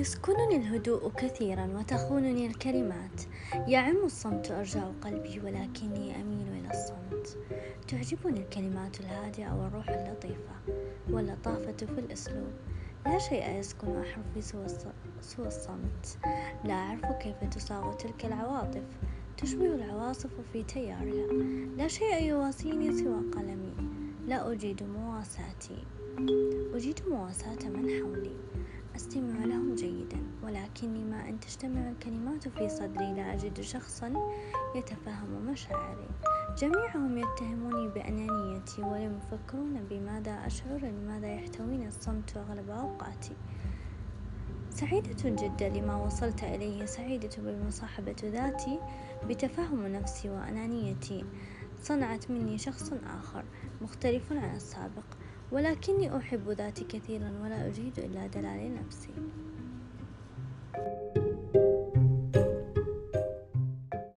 يسكنني الهدوء كثيرا وتخونني الكلمات. يعم الصمت أرجاء قلبي ولكني أميل إلى الصمت. تعجبني الكلمات الهادئة والروح اللطيفة واللطافة في الأسلوب. لا شيء يسكن أحرفي سوى الصمت. لا أعرف كيف تصاغ تلك العواطف. تشبه العواصف في تيارها. لا شيء يواسيني سوى قلمي. لا أجيد مواساتي. أجيد مواساة من حولي. ولكني ما أن تجتمع الكلمات في صدري لا أجد شخصا يتفهم مشاعري. جميعهم يتهموني بأنانيتي ولم يفكرون بماذا أشعر لماذا يحتويني الصمت أغلب أوقاتي. سعيدة جدا لما وصلت إليه سعيدة بالمصاحبة ذاتي بتفهم نفسي وأنانيتي. صنعت مني شخص آخر مختلف عن السابق ولكني أحب ذاتي كثيرا ولا أجيد إلا دلال نفسي.